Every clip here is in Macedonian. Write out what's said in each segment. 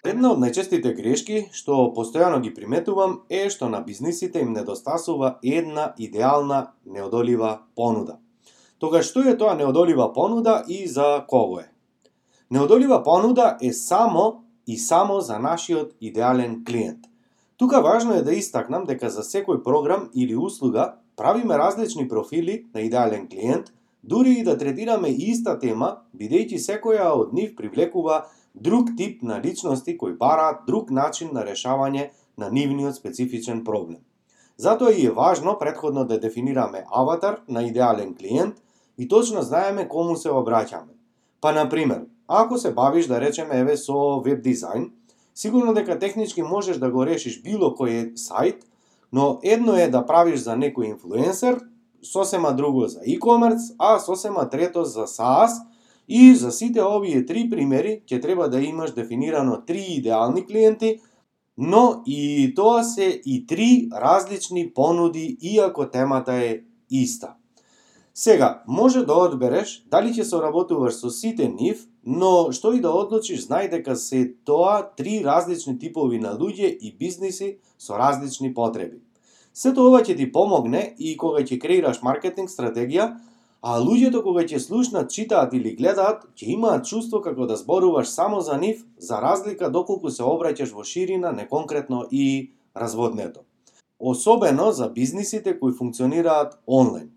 Една од најчестите грешки што постојано ги приметувам е што на бизнисите им недостасува една идеална неодолива понуда. Тога што е тоа неодолива понуда и за кого е? Неодолива понуда е само и само за нашиот идеален клиент. Тука важно е да истакнам дека за секој програм или услуга правиме различни профили на идеален клиент, дури и да третираме иста тема, бидејќи секоја од нив привлекува друг тип на личности кои бараат друг начин на решавање на нивниот специфичен проблем. Затоа и е важно предходно да дефинираме аватар на идеален клиент и точно знаеме кому се обраќаме. Па, на пример, ако се бавиш да речеме еве со веб дизајн, сигурно дека технички можеш да го решиш било кој сајт, но едно е да правиш за некој инфлуенсер, сосема друго за e-commerce, а сосема трето за SaaS – И за сите овие три примери ќе треба да имаш дефинирано три идеални клиенти, но и тоа се и три различни понуди иако темата е иста. Сега, може да одбереш дали ќе соработуваш со сите нив, но што и да одлучиш, знај дека се тоа три различни типови на луѓе и бизниси со различни потреби. Сето ова ќе ти помогне и кога ќе креираш маркетинг стратегија, а луѓето кога ќе слушнат, читаат или гледаат, ќе имаат чувство како да зборуваш само за нив, за разлика доколку се обраќаш во ширина, неконкретно и разводнето. Особено за бизнисите кои функционираат онлайн.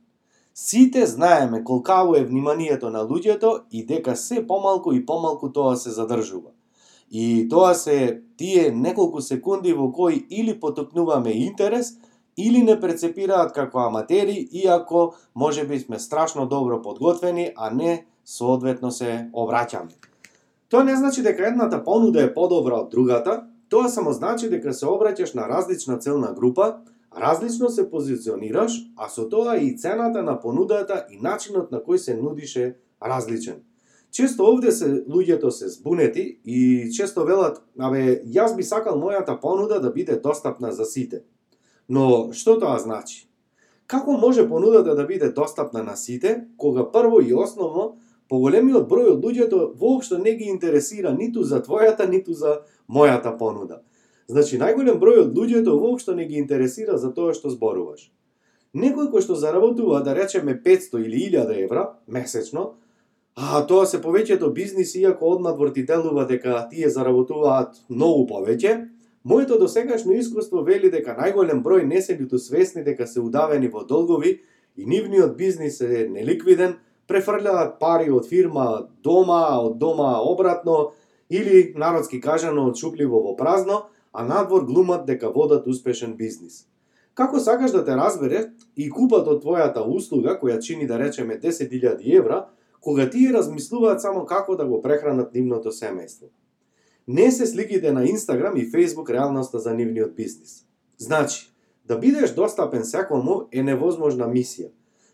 Сите знаеме колкаво е вниманието на луѓето и дека се помалку и помалку тоа се задржува. И тоа се тие неколку секунди во кои или потокнуваме интерес, или не прецепираат како аматери, иако може би сме страшно добро подготвени, а не соодветно се обраќаме. Тоа не значи дека едната понуда е подобра од другата, тоа само значи дека се обраќаш на различна целна група, различно се позиционираш, а со тоа и цената на понудата и начинот на кој се нудише различен. Често овде се луѓето се збунети и често велат, абе, јас би сакал мојата понуда да биде достапна за сите. Но што тоа значи? Како може понудата да биде достапна на сите, кога прво и основно поголемиот број од луѓето воопшто не ги интересира ниту за твојата, ниту за мојата понуда. Значи, најголем број од луѓето воопшто не ги интересира за тоа што зборуваш. Некој кој што заработува, да речеме 500 или 1000 евра месечно, а тоа се повеќето бизниси, иако однадвор ти делува дека тие заработуваат многу повеќе, Моето досегашно искуство вели дека најголем број не се ниту свесни дека се удавени во долгови и нивниот бизнис е неликвиден, префрлјаат пари од фирма дома, од дома обратно, или, народски кажано, од шупливо во празно, а надвор глумат дека водат успешен бизнис. Како сакаш да те разбере и купат од твојата услуга, која чини да речеме 10.000 евра, кога тие размислуваат само како да го прехранат нивното семејство не се сликите на Инстаграм и Фейсбук реалноста за нивниот бизнис. Значи, да бидеш достапен секому е невозможна мисија.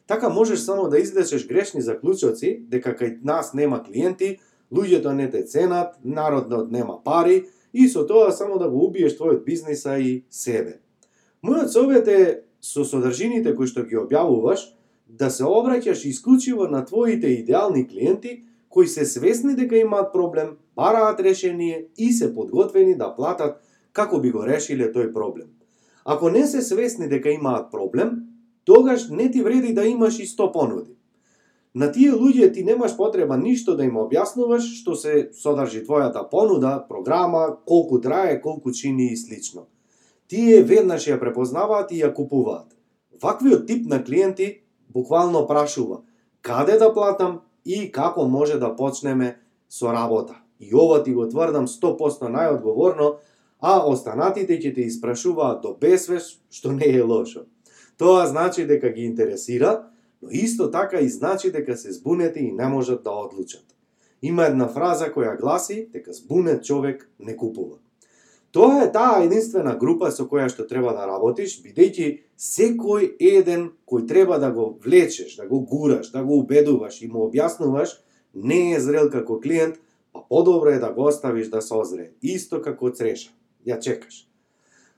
Така можеш само да излечеш грешни заклучоци дека кај нас нема клиенти, луѓето не те ценат, народот нема пари и со тоа само да го убиеш твојот бизниса и себе. Мојот совет е со содржините кои што ги објавуваш да се обраќаш исклучиво на твоите идеални клиенти кои се свесни дека имаат проблем, бараат решение и се подготвени да платат како би го решиле тој проблем. Ако не се свесни дека имаат проблем, тогаш не ти вреди да имаш и 100 понуди. На тие луѓе ти немаш потреба ништо да им објаснуваш што се содржи твојата понуда, програма, колку трае, колку чини и слично. Тие веднаш ја препознаваат и ја купуваат. Ваквиот тип на клиенти буквално прашува каде да платам, и како може да почнеме со работа. И ова ти го тврдам 100% најодговорно, а останатите ќе те испрашуваат до бесвеш, што не е лошо. Тоа значи дека ги интересира, но исто така и значи дека се збунети и не можат да одлучат. Има една фраза која гласи дека збунет човек не купува. Тоа е таа единствена група со која што треба да работиш, бидејќи секој еден кој треба да го влечеш, да го гураш, да го убедуваш и му објаснуваш, не е зрел како клиент, а подобро е да го оставиш да созре, исто како цреша. Ја чекаш.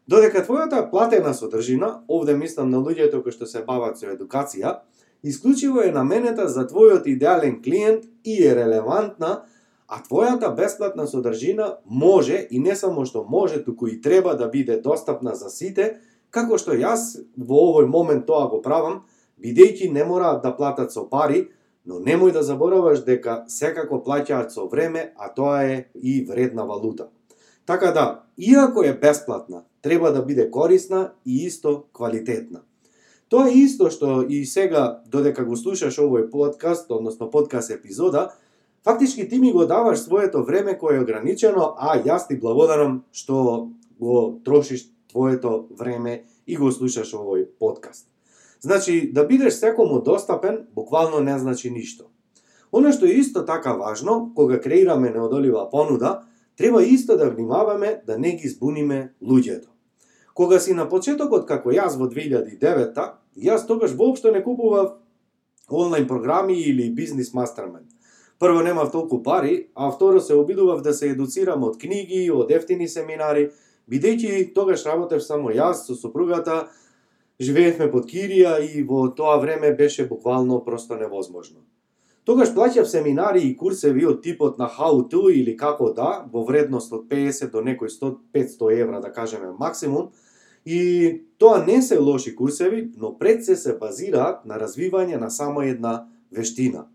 Додека твојата платена содржина, овде мислам на луѓето кои што се бават со едукација, исклучиво е наменета за твојот идеален клиент и е релевантна, а твојата бесплатна содржина може и не само што може, туку и треба да биде достапна за сите, како што јас во овој момент тоа го правам, бидејќи не мораат да платат со пари, но немој да забораваш дека секако плаќаат со време, а тоа е и вредна валута. Така да, иако е бесплатна, треба да биде корисна и исто квалитетна. Тоа е исто што и сега, додека го слушаш овој подкаст, односно подкаст епизода, фактички ти ми го даваш своето време кое е ограничено, а јас ти благодарам што го трошиш твоето време и го слушаш овој подкаст. Значи, да бидеш секому достапен, буквално не значи ништо. Оно што е исто така важно, кога креираме неодолива понуда, треба исто да внимаваме да не ги збуниме луѓето. Кога си на почетокот како јас во 2009 јас тогаш воопшто не купував онлайн програми или бизнес мастермен. Прво немав толку пари, а второ се обидував да се едуцирам од книги, од ефтини семинари, бидејќи тогаш работев само јас со супругата, живеевме под кирија и во тоа време беше буквално просто невозможно. Тогаш плаќав семинари и курсеви од типот на how to или како да, во вредност од 50 до некој 100-500 евра, да кажеме максимум, и тоа не се лоши курсеви, но пред се се базираат на развивање на само една вештина.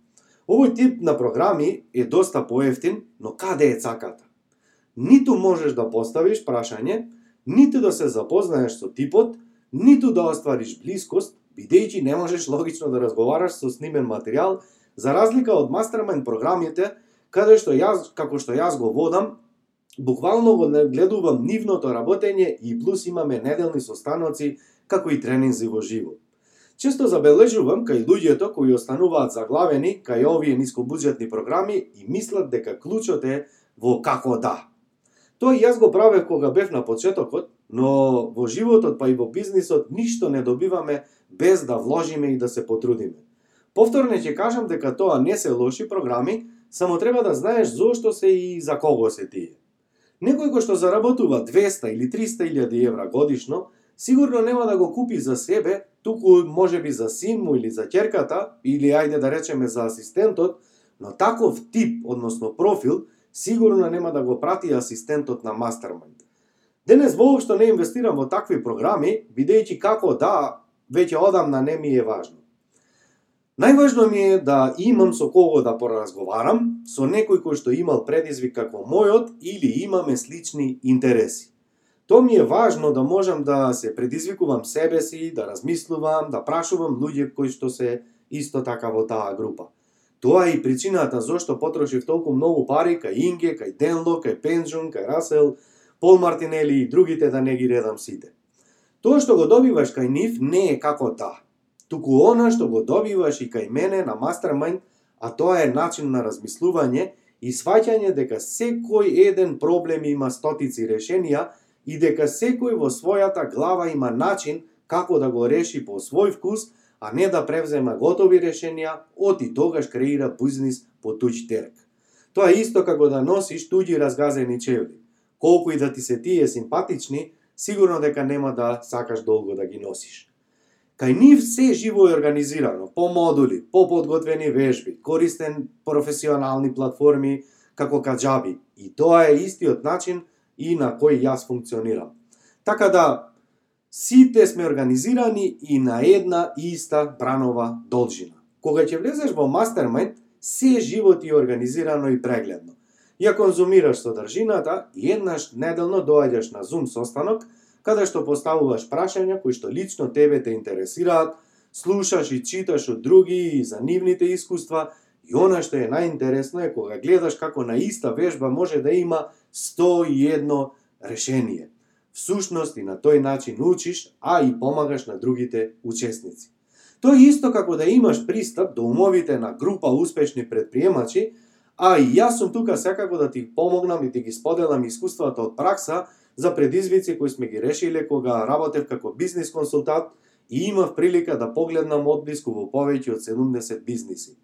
Овој тип на програми е доста поевтин, но каде е цаката? Ниту можеш да поставиш прашање, ниту да се запознаеш со типот, ниту да оствариш близкост, бидејќи не можеш логично да разговараш со снимен материјал, за разлика од мастермен програмите, каде што јас, како што јас го водам, буквално го гледувам нивното работење и плюс имаме неделни состаноци, како и тренинзи во живо. Често забележувам кај луѓето кои остануваат заглавени кај овие нискобуџетни програми и мислат дека клучот е во како да. Тоа и јас го правев кога бев на почетокот, но во животот па и во бизнисот ништо не добиваме без да вложиме и да се потрудиме. Повторно ќе кажам дека тоа не се лоши програми, само треба да знаеш зошто се и за кого се тие. Некој кој што заработува 200 или 300 илјади евра годишно, сигурно нема да го купи за себе, туку може би за син му или за ќерката, или ајде да речеме за асистентот, но таков тип, односно профил, сигурно нема да го прати асистентот на мастерман. Денес воопшто не инвестирам во такви програми, бидејќи како да, веќе одам на не ми е важно. Најважно ми е да имам со кого да поразговарам, со некој кој што имал предизвик како мојот или имаме слични интереси. Тоа ми е важно да можам да се предизвикувам себе си, да размислувам, да прашувам луѓе кои што се исто така во таа група. Тоа е и причината зошто потрошив толку многу пари кај Инге, кај Денло, кај Пенджун, кај Расел, Пол Мартинели и другите да не ги редам сите. Тоа што го добиваш кај нив не е како та, туку она што го добиваш и кај мене на Mastermind, а тоа е начин на размислување и сваќање дека секој еден проблем има стотици решенија и дека секој во својата глава има начин како да го реши по свој вкус, а не да превзема готови решенија, од и тогаш креира бизнис по туѓ терк. Тоа е исто како да носиш туѓи разгазени чевли колку и да ти се тие симпатични, сигурно дека нема да сакаш долго да ги носиш. Кај нив се живо е организирано, по модули, по подготвени вежби, користен професионални платформи како каджаби. И тоа е истиот начин и на кој јас функционирам. Така да, сите сме организирани и на една иста бранова должина. Кога ќе влезеш во мастермайнд, се живо ти е организирано и прегледно ја конзумираш содржината и еднаш неделно доаѓаш на Zoom состанок, каде што поставуваш прашања кои што лично тебе те интересираат, слушаш и читаш од други и за нивните искуства, и она што е најинтересно е кога гледаш како на иста вежба може да има 101 решение. Всушност и на тој начин учиш, а и помагаш на другите учесници. Тоа е исто како да имаш пристап до умовите на група успешни предприемачи, А и јас сум тука секако да ти помогнам и да ги споделам искуствата од пракса, за предизвици кои сме ги решиле кога работев како бизнис консултант и имав прилика да погледнам одблиску во повеќе од 70 бизниси.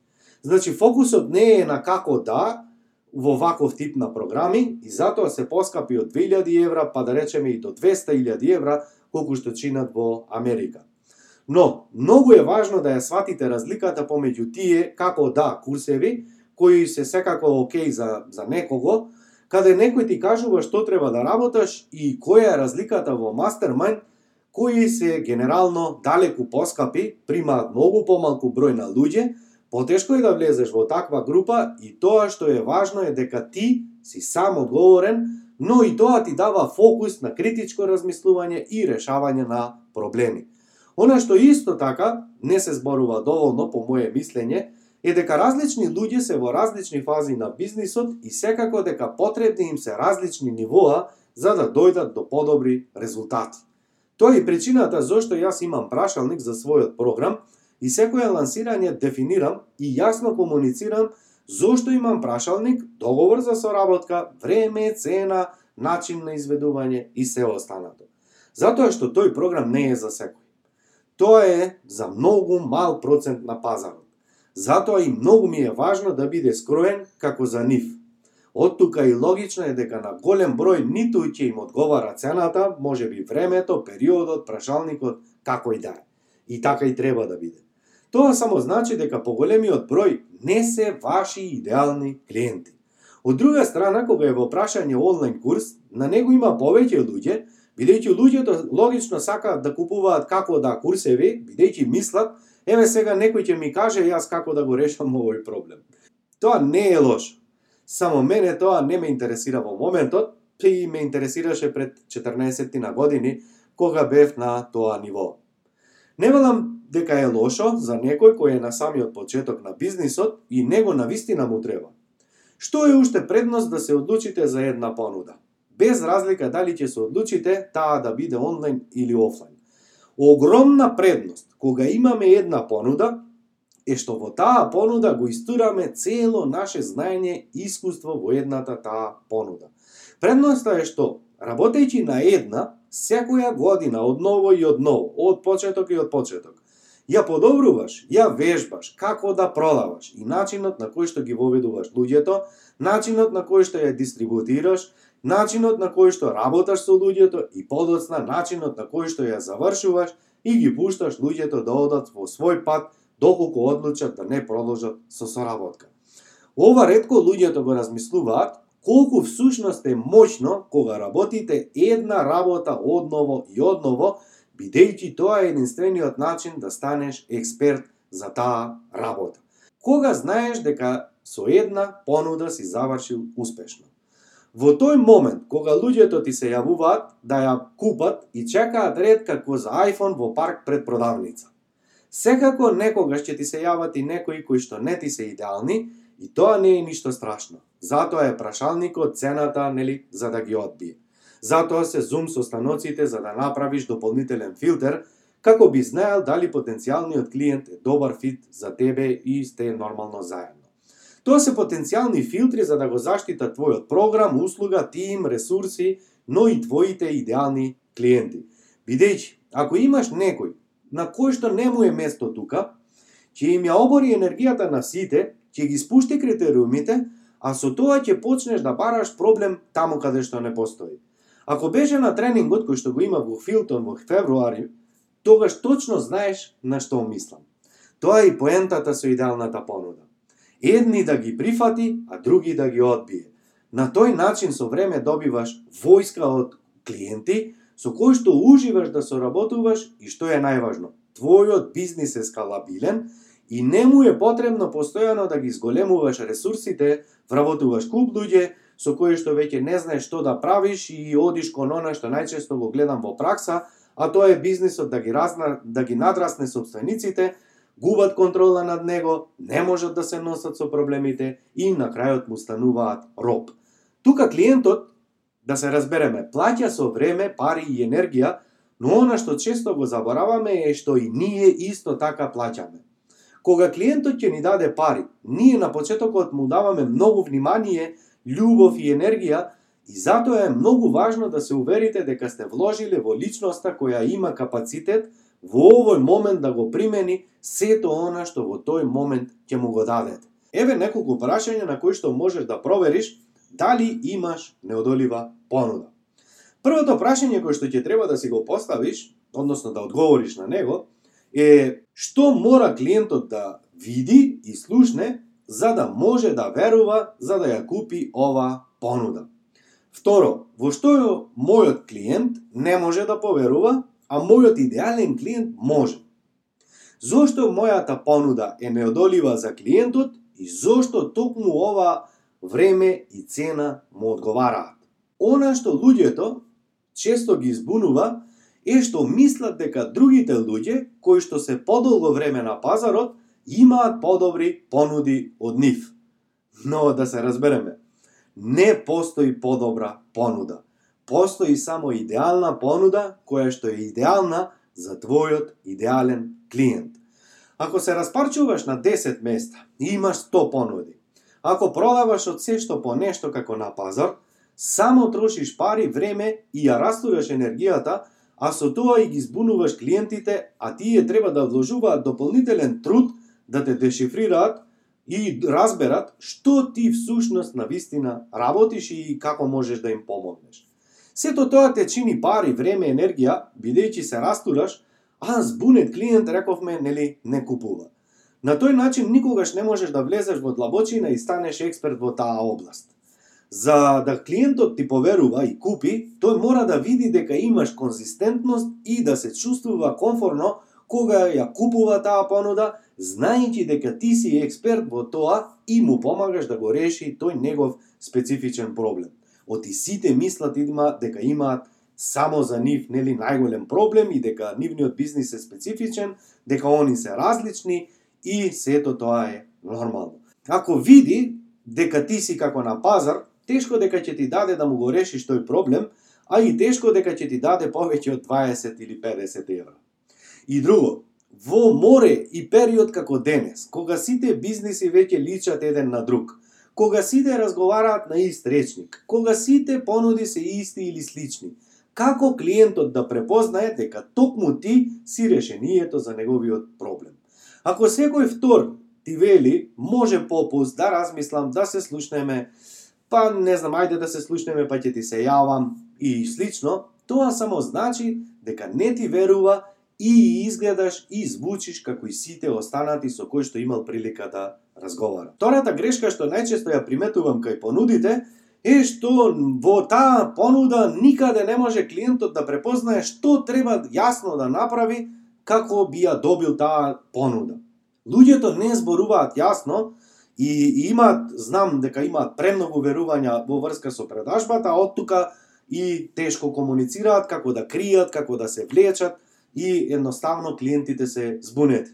Значи, фокусот не е на како да, во ваков тип на програми и затоа се поскапи од 2000 евра, па да речеме и до 200.000 евра, колку што чинат во Америка. Но, многу е важно да ја сватите разликата помеѓу тие како да курсеви, кои се секако окей за, за некого, каде некој ти кажува што треба да работаш и која е разликата во мастермајнд, кои се генерално далеку поскапи, примаат многу помалку број на луѓе, Потешко е да влезеш во таква група и тоа што е важно е дека ти си сам одговорен, но и тоа ти дава фокус на критичко размислување и решавање на проблеми. Она што исто така не се зборува доволно по моје мислење е дека различни луѓе се во различни фази на бизнисот и секако дека потребни им се различни нивоа за да дојдат до подобри резултати. Тоа е причината зашто јас имам прашалник за својот програм и секое лансирање дефинирам и јасно комуницирам зошто имам прашалник, договор за соработка, време, цена, начин на изведување и се останато. Затоа што тој програм не е за секој. Тоа е за многу мал процент на пазарот. Затоа и многу ми е важно да биде скроен како за нив. Од тука и логично е дека на голем број ниту ќе им одговара цената, може би времето, периодот, прашалникот, како и да е. И така и треба да биде. Тоа само значи дека поголемиот број не се ваши идеални клиенти. Од друга страна, кога е во прашање онлайн курс, на него има повеќе луѓе, бидејќи луѓето логично сакаат да купуваат како да курсеви, бидејќи мислат, еве сега некој ќе ми каже јас како да го решам овој проблем. Тоа не е лошо. Само мене тоа не ме интересира во моментот, и ме интересираше пред 14 на години, кога бев на тоа ниво. Не велам дека е лошо за некој кој е на самиот почеток на бизнисот и него на вистина му треба. Што е уште предност да се одлучите за една понуда? Без разлика дали ќе се одлучите таа да биде онлайн или офлайн. Огромна предност кога имаме една понуда е што во таа понуда го истураме цело наше знаење и искуство во едната таа понуда. Предноста е што, работејќи на една, секоја година одново и одново, од почеток и од почеток, ја подобруваш, ја вежбаш како да продаваш и начинот на кој што ги воведуваш луѓето, начинот на кој што ја дистрибутираш, начинот на кој што работаш со луѓето и подоцна начинот на кој што ја завршуваш и ги пушташ луѓето да одат во свој пат доколку одлучат да не продолжат со соработка. Ова ретко луѓето го размислуваат колку всушност е моќно кога работите една работа одново и одново бидејќи тоа е единствениот начин да станеш експерт за таа работа. Кога знаеш дека со една понуда си завршил успешно. Во тој момент, кога луѓето ти се јавуваат да ја купат и чекаат ред како за iPhone во парк пред продавница. Секако некогаш ќе ти се јават и некои кои што не ти се идеални и тоа не е ништо страшно. Затоа е прашалникот цената, нели, за да ги одбие. Затоа се зум со станоците за да направиш дополнителен филтер, како би знаел дали потенцијалниот клиент е добар фит за тебе и сте нормално заедно. Тоа се потенцијални филтри за да го заштитат твојот програм, услуга, тим, ресурси, но и твоите идеални клиенти. Бидејќи, ако имаш некој на кој што не му е место тука, ќе им ја обори енергијата на сите, ќе ги спушти критериумите, а со тоа ќе почнеш да бараш проблем таму каде што не постои. Ако беше на тренингот кој што го има во Филтон во февруари, тогаш точно знаеш на што мислам. Тоа е и поентата со идеалната понуда. Едни да ги прифати, а други да ги одбие. На тој начин со време добиваш војска од клиенти со кои што уживаш да соработуваш и што е најважно, твојот бизнис е скалабилен и не му е потребно постојано да ги зголемуваш ресурсите, вработуваш куп луѓе, со кои што веќе не знаеш што да правиш и одиш кон она што најчесто го гледам во пракса, а тоа е бизнисот да ги, разна, да ги надрасне собствениците, губат контрола над него, не можат да се носат со проблемите и на крајот му стануваат роб. Тука клиентот, да се разбереме, плаќа со време, пари и енергија, но она што често го забораваме е што и ние исто така плаќаме. Кога клиентот ќе ни даде пари, ние на почетокот му даваме многу внимание љубов и енергија И затоа е многу важно да се уверите дека сте вложиле во личноста која има капацитет во овој момент да го примени сето она што во тој момент ќе му го дадете. Еве неколку прашања на кои што можеш да провериш дали имаш неодолива понуда. Првото прашање кое што ќе треба да си го поставиш, односно да одговориш на него, е што мора клиентот да види и слушне за да може да верува за да ја купи ова понуда. Второ, во што мојот клиент не може да поверува, а мојот идеален клиент може. Зошто мојата понуда е неодолива за клиентот и зошто токму ова време и цена му одговараат. Она што луѓето често ги избунува е што мислат дека другите луѓе кои што се подолго време на пазарот имаат подобри понуди од нив. Но да се разбереме, не постои подобра понуда. Постои само идеална понуда која што е идеална за твојот идеален клиент. Ако се распарчуваш на 10 места и имаш 100 понуди, ако продаваш од се што по нешто како на пазар, само трошиш пари, време и ја растураш енергијата, а со тоа и ги збунуваш клиентите, а тие треба да вложуваат дополнителен труд да те дешифрираат и разберат што ти всушност на вистина работиш и како можеш да им помогнеш. Сето тоа те чини пари, време, енергија, бидејќи се растураш, а збунет клиент, рековме, нели, не купува. На тој начин никогаш не можеш да влезеш во длабочина и станеш експерт во таа област. За да клиентот ти поверува и купи, тој мора да види дека имаш конзистентност и да се чувствува комфорно кога ја купува таа понуда знаејќи дека ти си експерт во тоа и му помагаш да го реши тој негов специфичен проблем. Оти сите мислат има дека имаат само за нив нели најголем проблем и дека нивниот бизнис е специфичен, дека они се различни и сето тоа е нормално. Ако види дека ти си како на пазар, тешко дека ќе ти даде да му го решиш тој проблем, а и тешко дека ќе ти даде повеќе од 20 или 50 евра. И друго, во море и период како денес, кога сите бизниси веќе личат еден на друг, кога сите разговараат на ист речник, кога сите понуди се исти или слични, како клиентот да препознае дека токму ти си решението за неговиот проблем. Ако секој втор ти вели, може попуст, да размислам, да се слушнеме, па не знам, ајде да се слушнеме, па ќе ти се јавам и слично, тоа само значи дека не ти верува и изгледаш и звучиш како и сите останати со кои што имал прилика да разговара. Втората грешка што најчесто ја приметувам кај понудите е што во таа понуда никаде не може клиентот да препознае што треба јасно да направи како би ја добил таа понуда. Луѓето не зборуваат јасно и имаат, знам дека имаат премногу верувања во врска со продажбата, а од тука и тешко комуницираат како да кријат, како да се влечат, и едноставно клиентите се збунети.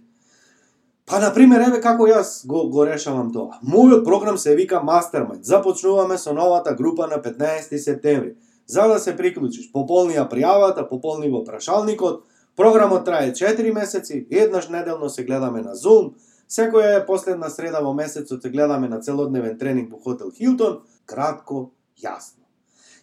Па, на пример, еве како јас го, го решавам тоа. Мојот програм се вика Mastermind. Започнуваме со новата група на 15 септември. За да се приклучиш, пополни ја пријавата, пополни во прашалникот. Програмот трае 4 месеци, еднаш неделно се гледаме на Zoom, секоја е последна среда во месецот се гледаме на целодневен тренинг во Хотел Хилтон, кратко, јасно.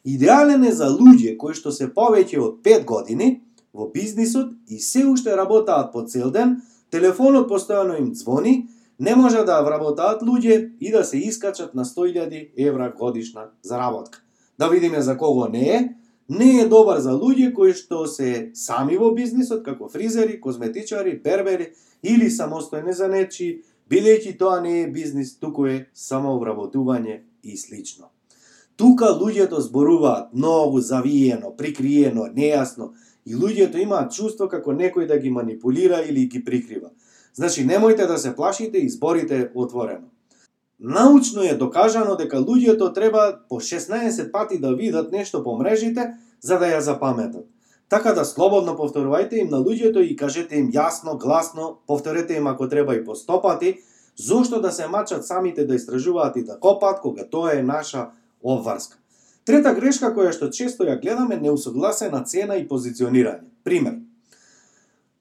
Идеален е за луѓе кои што се повеќе од 5 години, во бизнисот и се уште работаат по цел ден, телефонот постојано им звони, не може да вработаат луѓе и да се искачат на 100.000 евра годишна заработка. Да видиме за кого не е, не е добар за луѓе кои што се сами во бизнисот, како фризери, козметичари, бербери или самостојни занечи, бидејќи тоа не е бизнис, туку е само вработување и слично. Тука луѓето зборуваат многу завиено, прикриено, нејасно, И луѓето имаат чувство како некој да ги манипулира или ги прикрива. Значи, немојте да се плашите и зборите отворено. Научно е докажано дека луѓето треба по 16 пати да видат нешто по мрежите за да ја запаметат. Така да слободно повторувајте им на луѓето и кажете им јасно, гласно, повторете им ако треба и по 100 пати, зошто да се мачат самите да истражуваат и да копат кога тоа е наша обврска. Трета грешка која што често ја гледаме неусогласена цена и позиционирање. Пример.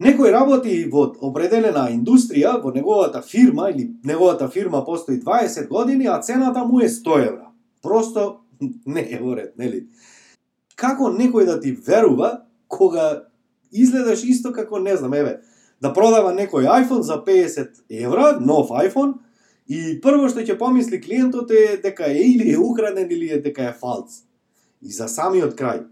Некој работи во определена индустрија, во неговата фирма или неговата фирма постои 20 години, а цената му е 100 евра. Просто не е во ред, нели? Како некој да ти верува кога изгледаш исто како, не знам, еве, да продава некој iPhone за 50 евра, нов iPhone, и прво што ќе помисли клиентот е дека е или е украден или е дека е фалц. И за самиот крај,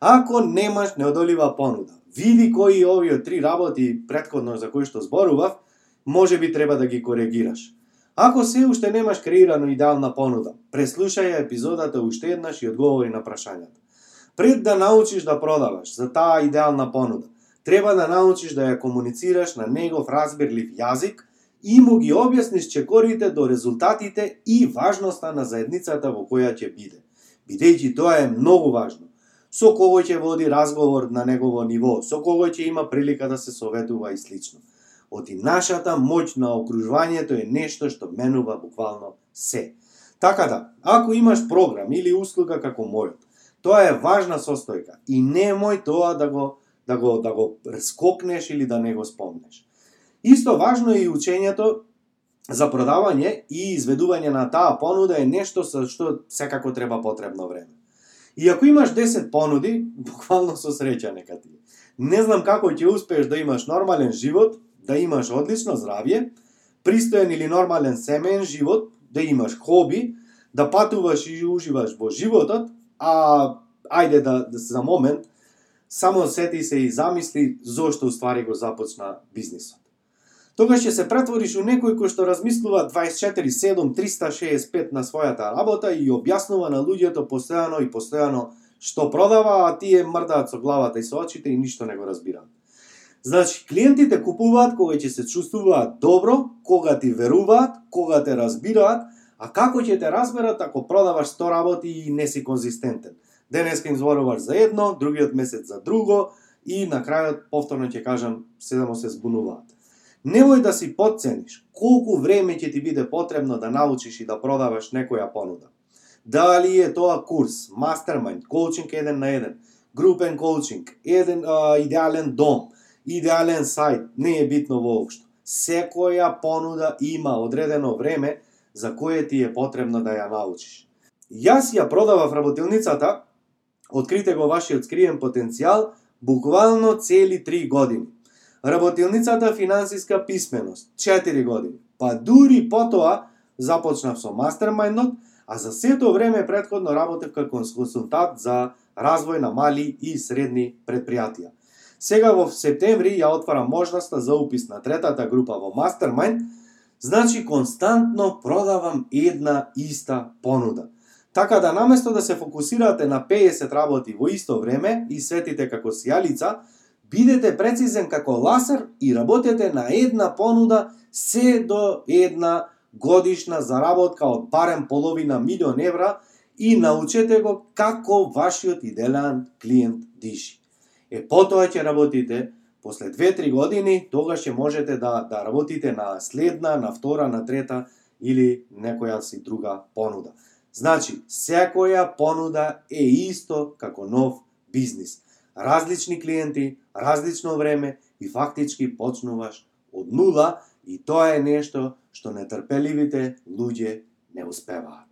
ако немаш неодолива понуда, види кои овие три работи предходно за кои што зборував, може би треба да ги коригираш. Ако се уште немаш креирано идеална понуда, преслушај епизодата уште еднаш и одговори на прашањата. Пред да научиш да продаваш за таа идеална понуда, треба да научиш да ја комуницираш на негов разбирлив јазик и му ги објасниш чекорите до резултатите и важноста на заедницата во која ќе биде. Бидејќи тоа е многу важно. Со кого ќе води разговор на негово ниво, со кого ќе има прилика да се советува и слично. Оти нашата моќ на окружувањето е нешто што менува буквално се. Така да, ако имаш програм или услуга како мојот, тоа е важна состојка и немој тоа да го да го да го скокнеш или да не го спомнеш. Исто важно е и учењето за продавање и изведување на таа понуда е нешто со што секако треба потребно време. И ако имаш 10 понуди, буквално со среќа нека ти. Не знам како ќе успееш да имаш нормален живот, да имаш одлично здравје, пристоен или нормален семеен живот, да имаш хоби, да патуваш и уживаш во животот, а ајде да, да за момент само сети се и замисли зошто уствари го започна бизнисот. Тогаш ќе се претвориш у некој кој што размислува 24/7 365 на својата работа и објаснува на луѓето постојано и постојано што продава, а тие мрдаат со главата и со очите и ништо не го разбираат. Значи, клиентите купуваат кога ќе се чувствуваат добро, кога ти веруваат, кога те разбираат, а како ќе те разберат ако продаваш 100 работи и не си конзистентен. Денеска им зборуваш за едно, другиот месец за друго и на крајот повторно ќе кажам, седамо се збунуваат. Немој да си подцениш колку време ќе ти биде потребно да научиш и да продаваш некоја понуда. Дали е тоа курс, мастермајнд, коучинг еден на еден, групен коучинг, еден а, идеален дом, идеален сајт, не е битно воопшто. Секоја понуда има одредено време за кое ти е потребно да ја научиш. Јас ја продавав работилницата, открите го вашиот скриен потенцијал, буквално цели 3 години. Работилницата финансиска писменост 4 години. Па дури потоа започнав со мастермајндот, а за сето време предходно работев како консултант за развој на мали и средни предпријатија. Сега во септември ја отварам можноста за упис на третата група во Mastermind, значи константно продавам една иста понуда. Така да наместо да се фокусирате на 50 работи во исто време и светите како сијалица, бидете прецизен како ласер и работете на една понуда се до една годишна заработка од барем половина милион евра и научете го како вашиот идеален клиент диши. Е, потоа ќе работите, после 2-3 години, тогаш ќе можете да, да работите на следна, на втора, на трета или некоја си друга понуда. Значи, секоја понуда е исто како нов бизнис. Различни клиенти, различно време и фактички почнуваш од нула и тоа е нешто што нетрпеливите луѓе не успеваат.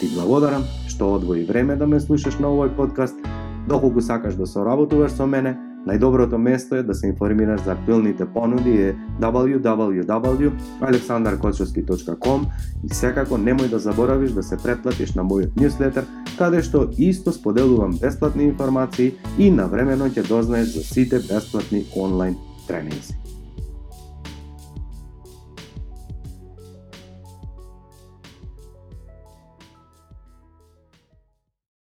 Ти благодарам што одвои време да ме слушаш на овој подкаст Доколку сакаш да соработуваш со мене, најдоброто место е да се информираш за актуелните понуди е www.aleksandarkochovski.com и секако немој да заборавиш да се претплатиш на мојот newsletter каде што исто споделувам бесплатни информации и навремено ќе дознаеш за сите бесплатни онлайн тренинзи.